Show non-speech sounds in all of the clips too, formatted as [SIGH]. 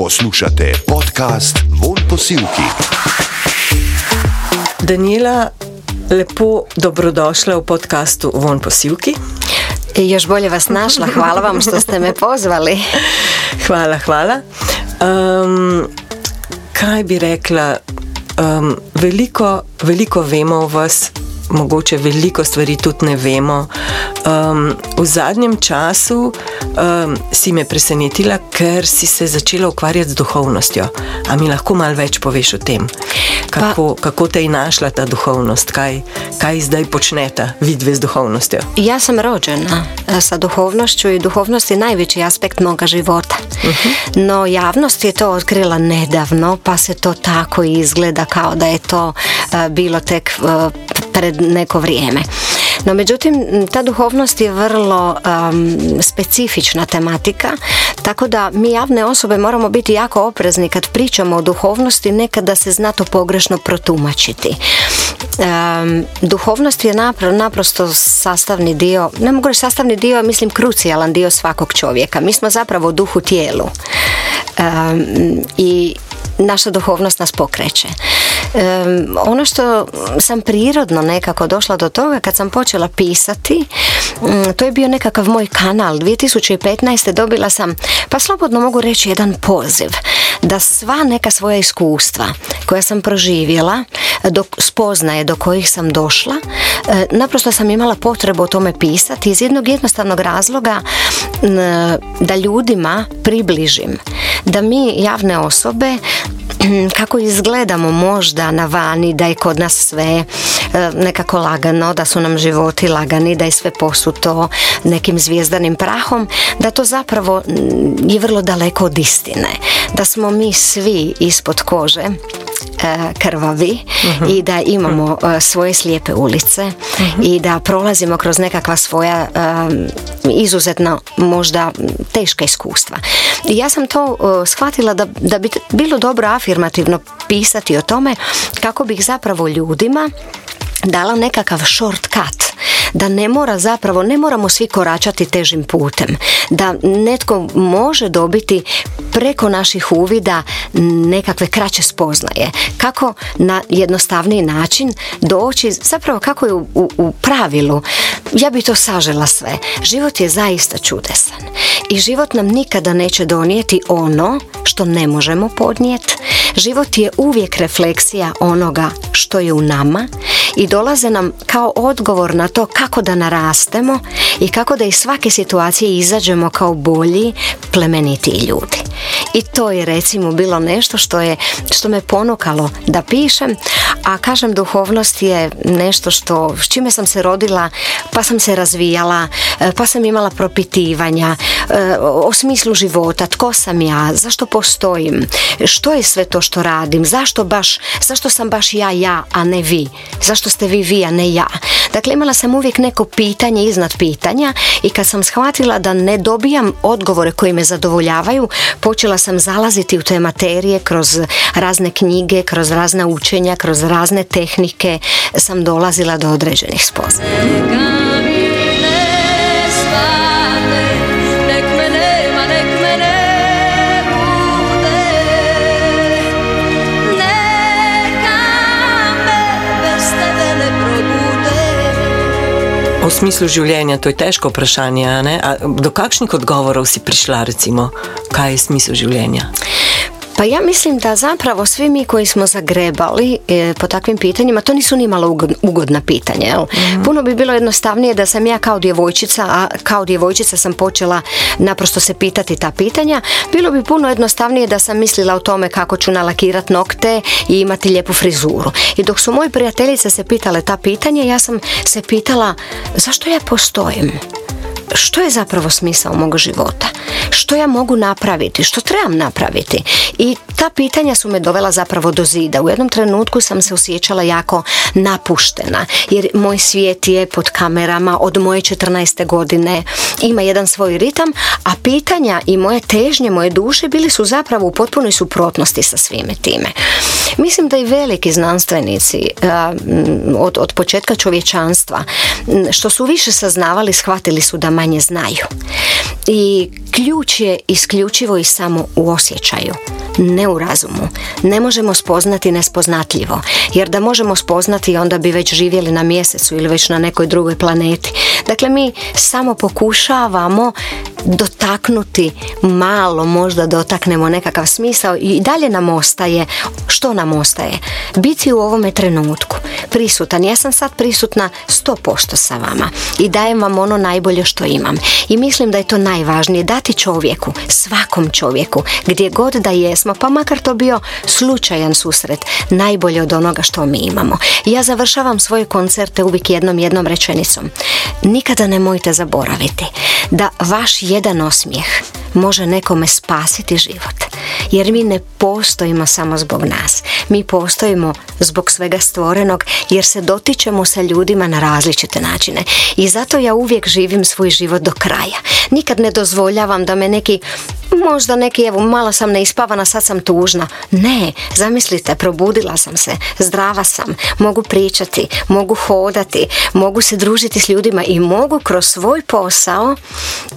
Poslušate podcast Von Posilki. Daniela, lepo dobrodošla v podkastu Von Posilki. Još bolje vas našla, hvala vam što ste me pozvali. Hvala, hvala. Um, kaj bi rekla? Um, veliko, veliko vemo o vas, mogoče veliko stvari tudi ne vemo. Um, v zadnjem času um, si me presenetila, ker si se začela ukvarjati z duhovnostjo. A mi lahko malo več poveš o tem? Kako, pa, kako te je našla ta duhovnost, kaj, kaj zdaj počnete, vidve z duhovnostjo? Ja sam rođena sa duhovnošću i duhovnost je najveći aspekt moga života. Uh-huh. No javnost je to otkrila nedavno, pa se to tako izgleda kao da je to uh, bilo tek uh, pred neko vrijeme. No međutim, ta duhovnost je vrlo um, specifična tematika, tako da mi javne osobe moramo biti jako oprezni kad pričamo o duhovnosti, nekada se zna to pogrešno protumačiti. Um, duhovnost je napr- naprosto sastavni dio, ne mogu reći sastavni dio, mislim krucijalan dio svakog čovjeka. Mi smo zapravo duhu tijelu um, i naša duhovnost nas pokreće. Um, ono što sam prirodno nekako došla do toga kad sam počela pisati, um, to je bio nekakav moj kanal. 2015. dobila sam, pa slobodno mogu reći, jedan poziv da sva neka svoja iskustva koja sam proživjela, do spoznaje do kojih sam došla, e, naprosto sam imala potrebu o tome pisati iz jednog jednostavnog razloga da ljudima približim da mi javne osobe [CLEARS THROAT] kako izgledamo možda na vani, da je kod nas sve e, nekako lagano, da su nam životi lagani, da je sve posuto nekim zvijezdanim prahom, da to zapravo je vrlo daleko od istine. Da smo mi svi ispod kože krvavi uh-huh. i da imamo uh-huh. svoje slijepe ulice uh-huh. i da prolazimo kroz nekakva svoja um, izuzetno možda teška iskustva. I ja sam to uh, shvatila da, da bi bilo dobro afirmativno pisati o tome kako bih zapravo ljudima dala nekakav shortcut da ne mora zapravo, ne moramo svi koračati težim putem, da netko može dobiti preko naših uvida nekakve kraće spoznaje. Kako na jednostavniji način doći, zapravo kako je u, u pravilu, ja bi to sažela sve. Život je zaista čudesan i život nam nikada neće donijeti ono što ne možemo podnijeti. Život je uvijek refleksija onoga što je u nama i dolaze nam kao odgovor na to kako da narastemo i kako da iz svake situacije izađemo kao bolji, plemeniti ljudi. I to je recimo bilo nešto što je što me ponukalo da pišem, a kažem duhovnost je nešto što s čime sam se rodila, pa sam se razvijala, e, pa sam imala propitivanja e, o smislu života, tko sam ja, zašto postojim, što je sve to što radim, zašto baš, zašto sam baš ja ja, a ne vi, zašto ste vi vi, a ne ja. Dakle, imala uvijek neko pitanje iznad pitanja i kad sam shvatila da ne dobijam odgovore koji me zadovoljavaju, počela sam zalaziti u te materije kroz razne knjige, kroz razna učenja, kroz razne tehnike sam dolazila do određenih spoznaja. O smislu življenja, to je težko vprašanje. A do kakšnih odgovorov si prišla, recimo, kaj je smisel življenja? Pa ja mislim da zapravo svi mi koji smo zagrebali e, po takvim pitanjima, to nisu ni malo ugodna pitanja. Jel? Mhm. Puno bi bilo jednostavnije da sam ja kao djevojčica, a kao djevojčica sam počela naprosto se pitati ta pitanja. Bilo bi puno jednostavnije da sam mislila o tome kako ću nalakirat nokte i imati lijepu frizuru. I dok su moji prijateljice se pitale ta pitanja, ja sam se pitala zašto ja postojim? Što je zapravo smisao mog života? Što ja mogu napraviti? Što trebam napraviti? I ta pitanja su me dovela zapravo do zida. U jednom trenutku sam se osjećala jako napuštena jer moj svijet je pod kamerama od moje 14. godine ima jedan svoj ritam, a pitanja i moje težnje, moje duše bili su zapravo u potpunoj suprotnosti sa svime time. Mislim da i veliki znanstvenici od, od početka čovječanstva što su više saznavali, shvatili su da manje znaju. I ključ je isključivo i samo u osjećaju ne u razumu. Ne možemo spoznati nespoznatljivo, jer da možemo spoznati onda bi već živjeli na mjesecu ili već na nekoj drugoj planeti. Dakle, mi samo pokušavamo dotaknuti malo, možda dotaknemo nekakav smisao i dalje nam ostaje, što nam ostaje? Biti u ovome trenutku, prisutan. Ja sam sad prisutna 100% sa vama i dajem vam ono najbolje što imam. I mislim da je to najvažnije, dati čovjeku, svakom čovjeku, gdje god da jesmo, pa makar to bio slučajan susret, najbolje od onoga što mi imamo. Ja završavam svoje koncerte uvijek jednom jednom rečenicom. Nikada nemojte zaboraviti da vaš jedan osmijeh može nekome spasiti život. Jer mi ne postojimo samo zbog nas. Mi postojimo zbog svega stvorenog jer se dotičemo sa ljudima na različite načine. I zato ja uvijek živim svoj život do kraja. Nikad ne dozvoljavam da me neki možda neki, evo, malo sam neispavana, sad sam tužna. Ne, zamislite, probudila sam se, zdrava sam, mogu pričati, mogu hodati, mogu se družiti s ljudima i mogu kroz svoj posao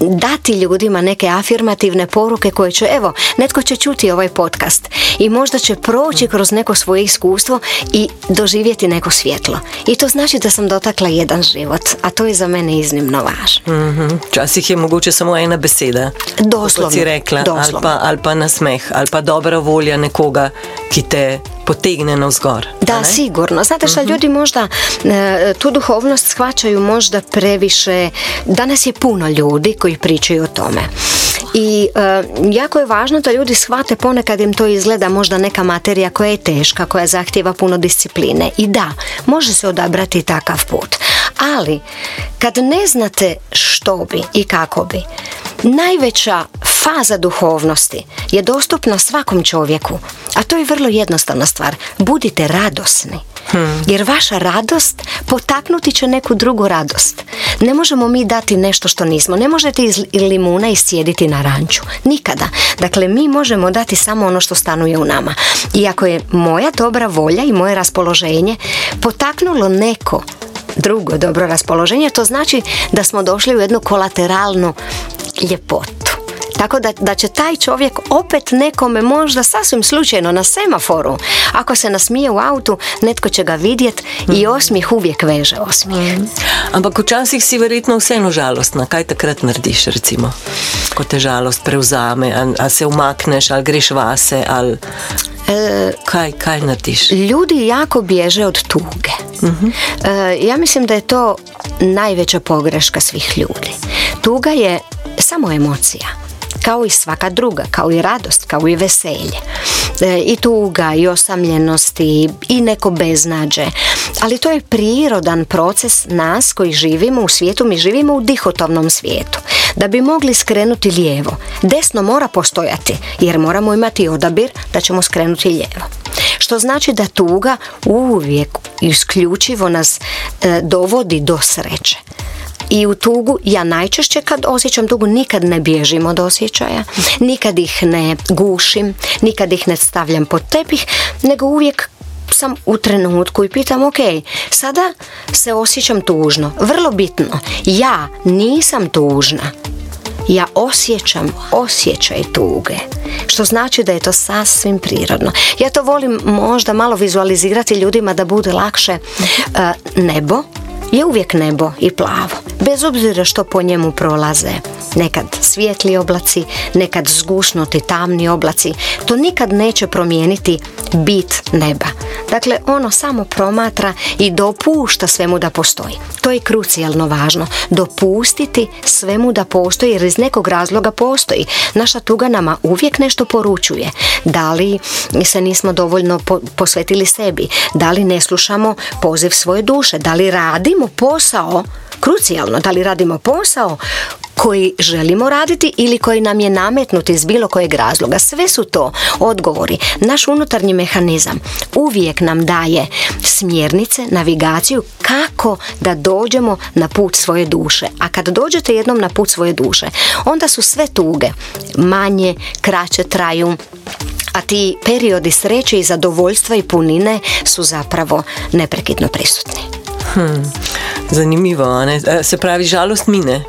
dati ljudima neke afirmativne poruke koje će, evo, netko će čuti ovaj podcast i možda će proći kroz neko svoje iskustvo i doživjeti neko svjetlo. I to znači da sam dotakla jedan život, a to je za mene iznimno važno. Mm-hmm. Časih je moguće samo ena beseda. Doslovno. Si rekla, ali pa, ali pa nasmeh, ali pa dobra volja nekoga, ki te potegne navzgor. Da, sigurno. Znate što ljudi možda e, tu duhovnost shvaćaju možda previše. Danas je puno ljudi koji pričaju o tome. I e, jako je važno da ljudi shvate ponekad im to izgleda možda neka materija koja je teška, koja zahtjeva puno discipline. I da, može se odabrati takav put. Ali, kad ne znate što bi i kako bi, najveća faza duhovnosti je dostupna svakom čovjeku, a to je vrlo jednostavna stvar. Budite radosni. Jer vaša radost potaknuti će neku drugu radost. Ne možemo mi dati nešto što nismo. Ne možete iz limuna iscijediti na ranču. Nikada. Dakle, mi možemo dati samo ono što stanuje u nama. I ako je moja dobra volja i moje raspoloženje potaknulo neko drugo dobro raspoloženje, to znači da smo došli u jednu kolateralnu ljepotu. Tako da, da će taj čovjek opet nekome možda sasvim slučajno na semaforu, ako se nasmije u autu, netko će ga vidjet i mhm. osmih uvijek veže osmijeh. Mm. Ampak včasih si verjetno vseeno žalostna. Kaj takrat narediš, recimo? Ko te žalost prevzame, ali se umakneš, ali greš vase, ali... E, kaj, kaj narediš? Ljudi jako bježe od tuge. uh ja mislim da je to najveća pogreška svih ljudi. Tuga je samo emocija kao i svaka druga, kao i radost, kao i veselje. E, I tuga, i osamljenosti, i neko beznađe. Ali to je prirodan proces nas koji živimo u svijetu, mi živimo u dihotovnom svijetu. Da bi mogli skrenuti lijevo, desno mora postojati, jer moramo imati odabir da ćemo skrenuti lijevo. Što znači da tuga uvijek isključivo nas e, dovodi do sreće i u tugu ja najčešće kad osjećam tugu nikad ne bježim od osjećaja, nikad ih ne gušim, nikad ih ne stavljam pod tepih, nego uvijek sam u trenutku i pitam ok, sada se osjećam tužno. Vrlo bitno, ja nisam tužna. Ja osjećam osjećaj tuge, što znači da je to sasvim prirodno. Ja to volim možda malo vizualizirati ljudima da bude lakše uh, nebo je uvijek nebo i plavo, bez obzira što po njemu prolaze. Nekad svijetli oblaci, nekad zgušnuti tamni oblaci, to nikad neće promijeniti bit neba. Dakle, ono samo promatra i dopušta svemu da postoji. To je krucijalno važno. Dopustiti svemu da postoji jer iz nekog razloga postoji. Naša tuga nama uvijek nešto poručuje. Da li se nismo dovoljno posvetili sebi? Da li ne slušamo poziv svoje duše? Da li radimo posao krucijalno, da li radimo posao koji želimo raditi ili koji nam je nametnut iz bilo kojeg razloga. Sve su to odgovori. Naš unutarnji mehanizam uvijek nam daje smjernice, navigaciju kako da dođemo na put svoje duše. A kad dođete jednom na put svoje duše, onda su sve tuge manje, kraće traju, a ti periodi sreće i zadovoljstva i punine su zapravo neprekidno prisutni. Hmm. Zanimivo, ne? E, Se pravi, žalost mine,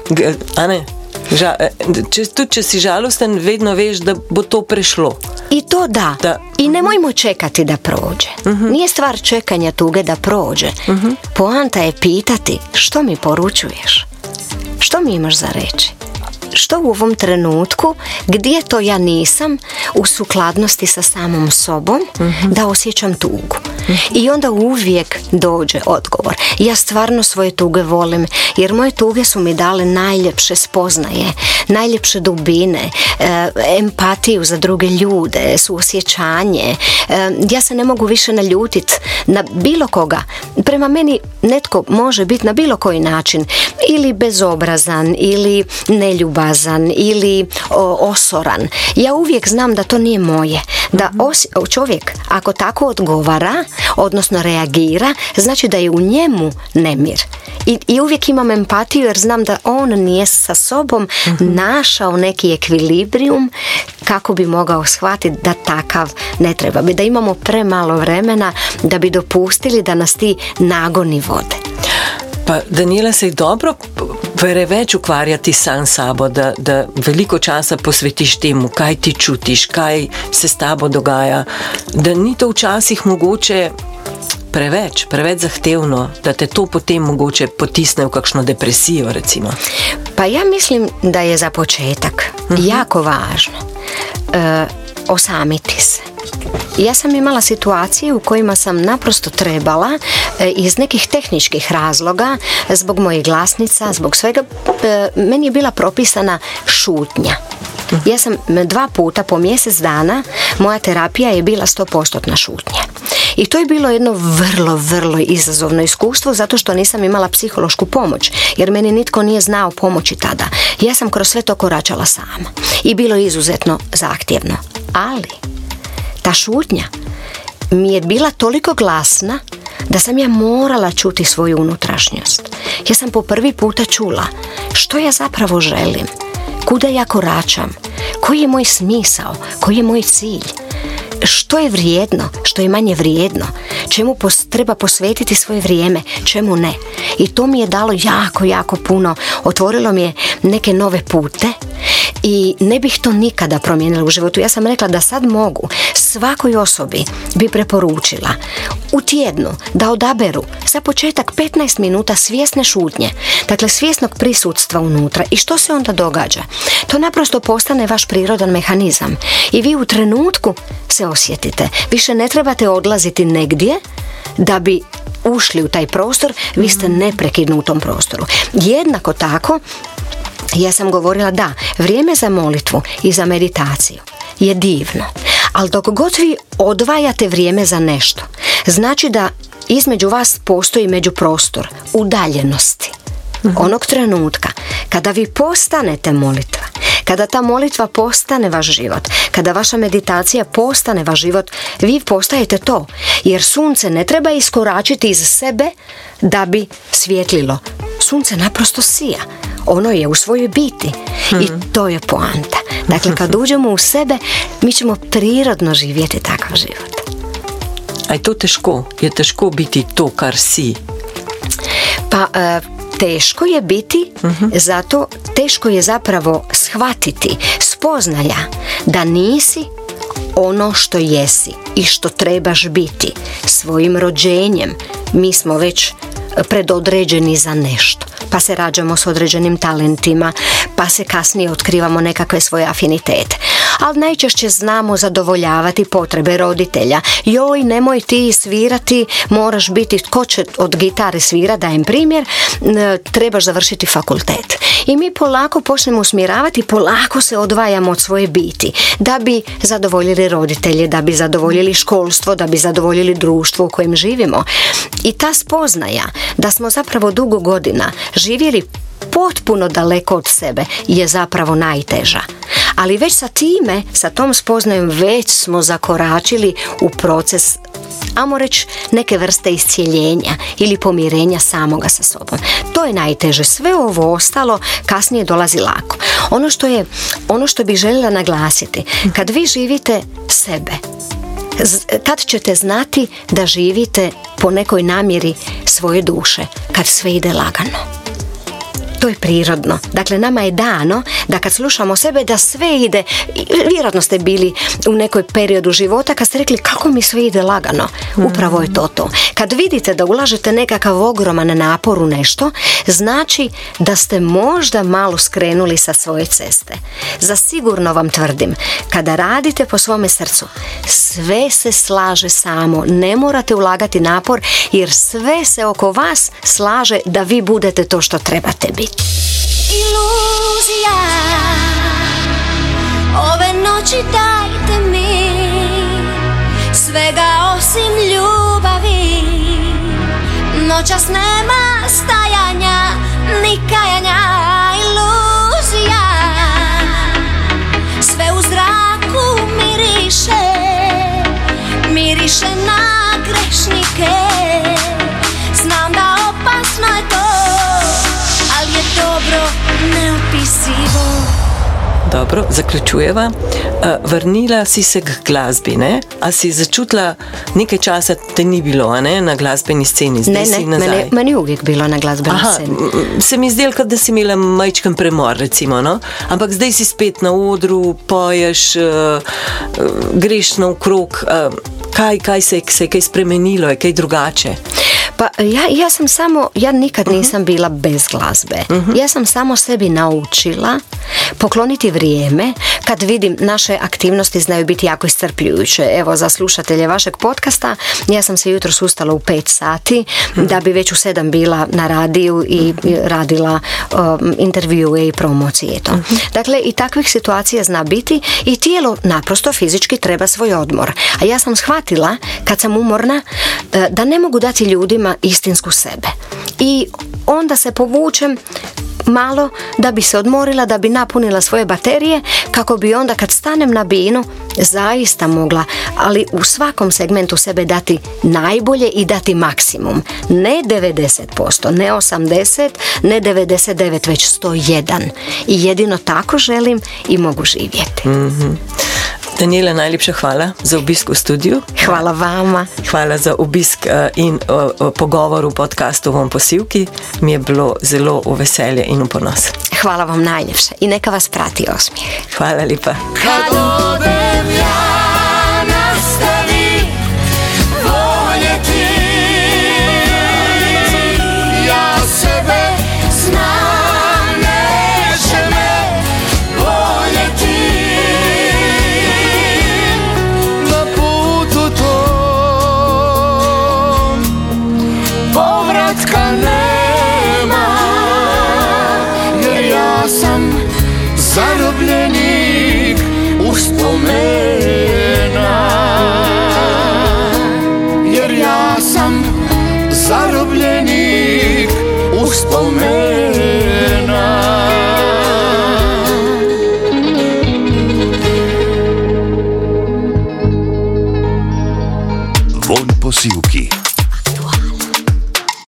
ne? Ža, e, če, tudi če si žalosten, vedno veš, da bo to prešlo. I to da. Da. I nemojmo čekati da prođe. Nije stvar čekanja tuge da prođe. Poanta je pitati što mi poručuješ. Što mi imaš za reći? Što u ovom trenutku, gdje to ja nisam u sukladnosti sa samom sobom, da osjećam tugu. I onda uvijek dođe odgovor. Ja stvarno svoje tuge volim, jer moje tuge su mi dale najljepše spoznaje, najljepše dubine, e, empatiju za druge ljude, suosjećanje. E, ja se ne mogu više naljutit na bilo koga. Prema meni netko može biti na bilo koji način ili bezobrazan ili neljubazan ili o, osoran. Ja uvijek znam da to nije moje. Da os- čovjek ako tako odgovara, odnosno reagira, znači da je u njemu nemir. I, I uvijek imam empatiju jer znam da on nije sa sobom našao neki ekvilibrium kako bi mogao shvatiti da takav ne treba bi. Da imamo premalo vremena da bi dopustili da nas ti nagoni vode. Pa Daniela se je dobro preveč ukvarjati sam s sabo, da, da veliko časa posvetiš temu, kaj ti čutiš, kaj se s tabo dogaja. Da ni to včasih mogoče preveč, preveč zahtevno, da te to potem mogoče potisne v kakšno depresijo, recimo. Pa ja mislim da je za početak jako važno e, osamiti se. Ja sam imala situacije u kojima sam naprosto trebala e, iz nekih tehničkih razloga, zbog mojih glasnica, zbog svega, e, meni je bila propisana šutnja. Ja sam dva puta po mjesec dana, moja terapija je bila 100% šutnja. I to je bilo jedno vrlo, vrlo izazovno iskustvo zato što nisam imala psihološku pomoć jer meni nitko nije znao pomoći tada. Ja sam kroz sve to koračala sama i bilo je izuzetno zahtjevno. Ali ta šutnja mi je bila toliko glasna da sam ja morala čuti svoju unutrašnjost. Ja sam po prvi puta čula što ja zapravo želim, kuda ja koračam, koji je moj smisao, koji je moj cilj što je vrijedno, što je manje vrijedno, čemu pos- treba posvetiti svoje vrijeme, čemu ne. I to mi je dalo jako, jako puno, otvorilo mi je neke nove pute i ne bih to nikada promijenila u životu. Ja sam rekla da sad mogu svakoj osobi bi preporučila u tjednu da odaberu za početak 15 minuta svjesne šutnje, dakle svjesnog prisutstva unutra. I što se onda događa? To naprosto postane vaš prirodan mehanizam i vi u trenutku se osjetite. Više ne trebate odlaziti negdje da bi ušli u taj prostor, vi ste neprekidno u tom prostoru. Jednako tako, ja sam govorila da, vrijeme za molitvu i za meditaciju je divno, ali dok god vi odvajate vrijeme za nešto, znači da između vas postoji međuprostor udaljenosti. Onog trenutka kada vi postanete molitva, kada ta molitva postane vaš život, kada vaša meditacija postane vaš život, vi postajete to. Jer sunce ne treba iskoračiti iz sebe da bi svjetlilo. Sunce naprosto sija. Ono je u svojoj biti. I to je poanta. Dakle, kad uđemo u sebe, mi ćemo prirodno živjeti takav život. A je to težko? Je težko biti to, kar si? Pa e, teško je biti, zato teško je zapravo shvatiti spoznaja da nisi ono što jesi i što trebaš biti svojim rođenjem. Mi smo već predodređeni za nešto. Pa se rađamo s određenim talentima, pa se kasnije otkrivamo nekakve svoje afinitete. Ali najčešće znamo zadovoljavati potrebe roditelja. Joj, nemoj ti svirati, moraš biti, tko će od gitare svira, dajem primjer, trebaš završiti fakultet. I mi polako počnemo usmjeravati, polako se odvajamo od svoje biti, da bi zadovoljili roditelje, da bi zadovoljili školstvo, da bi zadovoljili društvo u kojem živimo. I ta spoznaja da smo zapravo dugo godina živjeli potpuno daleko od sebe je zapravo najteža. Ali već sa time, sa tom spoznajom već smo zakoračili u proces amo reći neke vrste iscijeljenja ili pomirenja samoga sa sobom. To je najteže. Sve ovo ostalo kasnije dolazi lako. Ono što je, ono što bih željela naglasiti, kad vi živite sebe, Tad ćete znati da živite po nekoj namjeri svoje duše, kad sve ide lagano to je prirodno. Dakle, nama je dano da kad slušamo sebe da sve ide, vjerojatno ste bili u nekoj periodu života kad ste rekli kako mi sve ide lagano. Upravo je to to. Kad vidite da ulažete nekakav ogroman napor u nešto, znači da ste možda malo skrenuli sa svoje ceste. Za sigurno vam tvrdim, kada radite po svome srcu, sve se slaže samo. Ne morate ulagati napor jer sve se oko vas slaže da vi budete to što trebate biti. Iluzija. Ove noći dajte mi Svega osim ljubavi. Noćas nema stajanja Ni kajanja Iluzija. Sve u zraku miriše Miriše na grešnike Dobro, zaključujeva. Eh, vrnila si se k glasbi, ne? A si začutila nekaj časa, te ni bilo ne? na glasbeni sceni? Zdaj ne, ne, meni, meni uvijek bilo na glasbeni Aha, sceni. Se mi zdelo, da si imela majčken premor, recimo, no? ampak zdaj si spet na odru, poješ, uh, greš na okrog. Uh, kaj, kaj se, se je kaj spremenilo, je kaj drugače? Pa ja, ja sam samo, ja nikad uh-huh. nisam bila bez glazbe. Uh-huh. Ja sam samo sebi naučila pokloniti vrijeme kad vidim naše aktivnosti znaju biti jako iscrpljujuće. Evo za slušatelje vašeg podcasta ja sam se jutro sustala u 5 sati uh-huh. da bi već u 7 bila na radiju i radila um, intervjue i promocije to. Dakle i takvih situacija zna biti i tijelo naprosto fizički treba svoj odmor. A ja sam shvatila kad sam umorna e, da ne mogu dati ljudima istinsku sebe. I onda se povučem malo da bi se odmorila, da bi napunila svoje baterije kako bi onda kad stanem na binu zaista mogla, ali u svakom segmentu sebe dati najbolje i dati maksimum. Ne 90%, ne 80%, ne 99%, već 101%. I jedino tako želim i mogu živjeti. mm Daniela, najlepša hvala za obisk v studiu. Hvala vama. Hvala za obisk eh, in eh, pogovor v podkastu Vom posilki. Mi je bilo zelo v veselje in v ponos. Hvala vam najlepše in neka vas prati osmijeh. Hvala lepa. Von